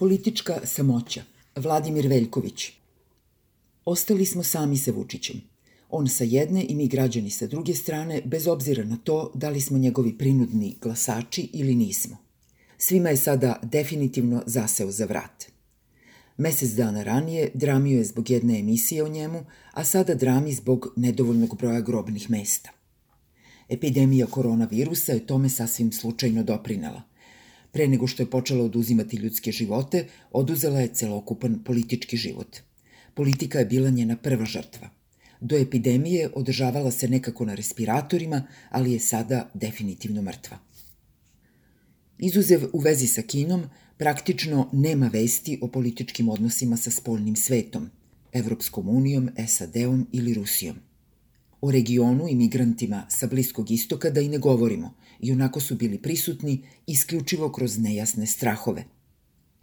Politička samoća. Vladimir Veljković. Ostali smo sami sa Vučićem. On sa jedne i mi građani sa druge strane, bez obzira na to da li smo njegovi prinudni glasači ili nismo. Svima je sada definitivno zaseo za vrat. Mesec dana ranije dramio je zbog jedne emisije o njemu, a sada drami zbog nedovoljnog broja grobnih mesta. Epidemija koronavirusa je tome sasvim slučajno doprinela. Pre nego što je počela oduzimati ljudske živote, oduzela je celokupan politički život. Politika je bila njena prva žrtva. Do epidemije održavala se nekako na respiratorima, ali je sada definitivno mrtva. Izuzev u vezi sa Kinom, praktično nema vesti o političkim odnosima sa spoljnim svetom, Evropskom unijom, SAD-om ili Rusijom. O regionu i migrantima sa Bliskog istoka da i ne govorimo, i onako su bili prisutni isključivo kroz nejasne strahove.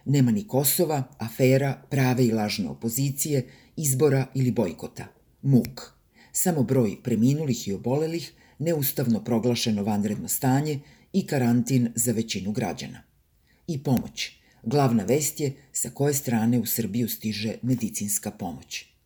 Nema ni Kosova, afera, prave i lažne opozicije, izbora ili bojkota. Muk. Samo broj preminulih i obolelih, neustavno proglašeno vanredno stanje i karantin za većinu građana. I pomoć. Glavna vest je sa koje strane u Srbiju stiže medicinska pomoć.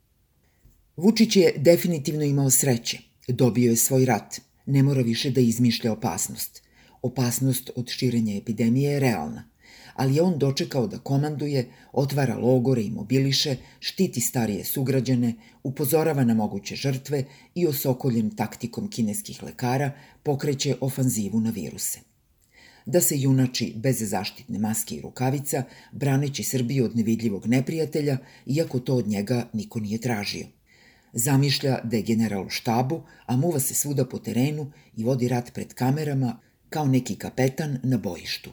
Vučić je definitivno imao sreće. Dobio je svoj rat. Ne mora više da izmišlja opasnost. Opasnost od širenja epidemije je realna ali je on dočekao da komanduje, otvara logore i mobiliše, štiti starije sugrađane, upozorava na moguće žrtve i osokoljen taktikom kineskih lekara pokreće ofanzivu na viruse. Da se junači bez zaštitne maske i rukavica, braneći Srbiju od nevidljivog neprijatelja, iako to od njega niko nije tražio. Zamišlja da je general u štabu, a muva se svuda po terenu i vodi rat pred kamerama kao neki kapetan na bojištu.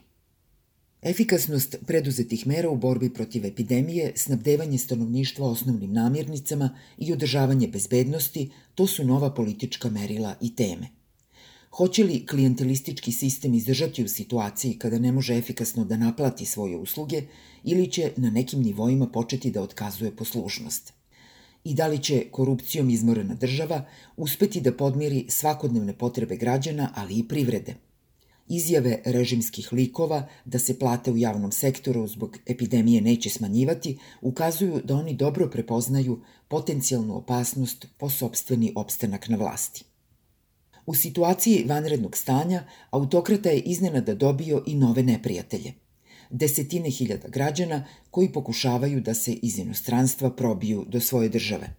Efikasnost preduzetih mera u borbi protiv epidemije, snabdevanje stanovništva osnovnim namirnicama i održavanje bezbednosti, to su nova politička merila i teme. Hoće li klijentelistički sistem izdržati u situaciji kada ne može efikasno da naplati svoje usluge ili će na nekim nivoima početi da otkazuje poslušnost? I da li će korupcijom izmorena država uspeti da podmiri svakodnevne potrebe građana, ali i privrede – Izjave režimskih likova da se plate u javnom sektoru zbog epidemije neće smanjivati ukazuju da oni dobro prepoznaju potencijalnu opasnost po sobstveni opstanak na vlasti. U situaciji vanrednog stanja autokrata je iznenada dobio i nove neprijatelje. Desetine hiljada građana koji pokušavaju da se iz inostranstva probiju do svoje države.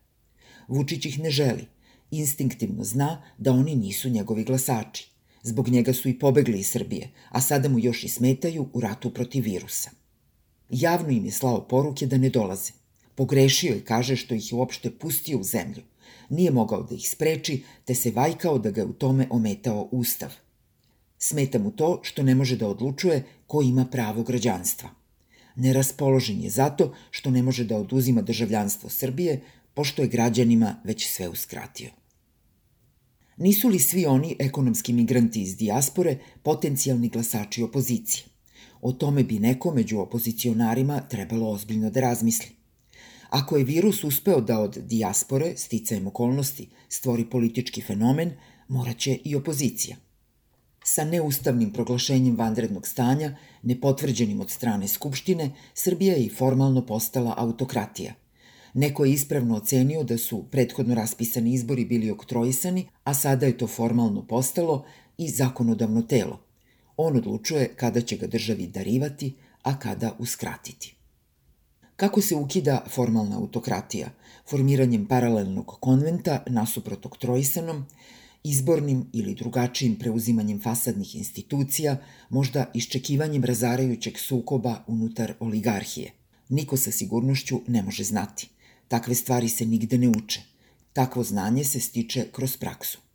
Vučić ih ne želi. Instinktivno zna da oni nisu njegovi glasači. Zbog njega su i pobegli iz Srbije, a sada mu još i smetaju u ratu protiv virusa. Javno im je slao poruke da ne dolaze. Pogrešio je, kaže, što ih je uopšte pustio u zemlju. Nije mogao da ih spreči, te se vajkao da ga je u tome ometao ustav. Smeta mu to što ne može da odlučuje ko ima pravo građanstva. Neraspoložen je zato što ne može da oduzima državljanstvo Srbije, pošto je građanima već sve uskratio. Nisu li svi oni ekonomski migranti iz dijaspore potencijalni glasači opozicije? O tome bi neko među opozicionarima trebalo ozbiljno da razmisli. Ako je virus uspeo da od dijaspore, sticajem okolnosti, stvori politički fenomen, moraće i opozicija. Sa neustavnim proglašenjem vanrednog stanja, nepotvrđenim od strane Skupštine, Srbija je i formalno postala autokratija – Neko je ispravno ocenio da su prethodno raspisani izbori bili oktrojisani, a sada je to formalno postalo i zakonodavno telo. On odlučuje kada će ga državi darivati, a kada uskratiti. Kako se ukida formalna autokratija? Formiranjem paralelnog konventa nasuprot oktrojisanom, izbornim ili drugačijim preuzimanjem fasadnih institucija, možda iščekivanjem razarajućeg sukoba unutar oligarhije. Niko sa sigurnošću ne može znati. Takve stvari se nigde ne uče. Takvo znanje se stiče kroz praksu.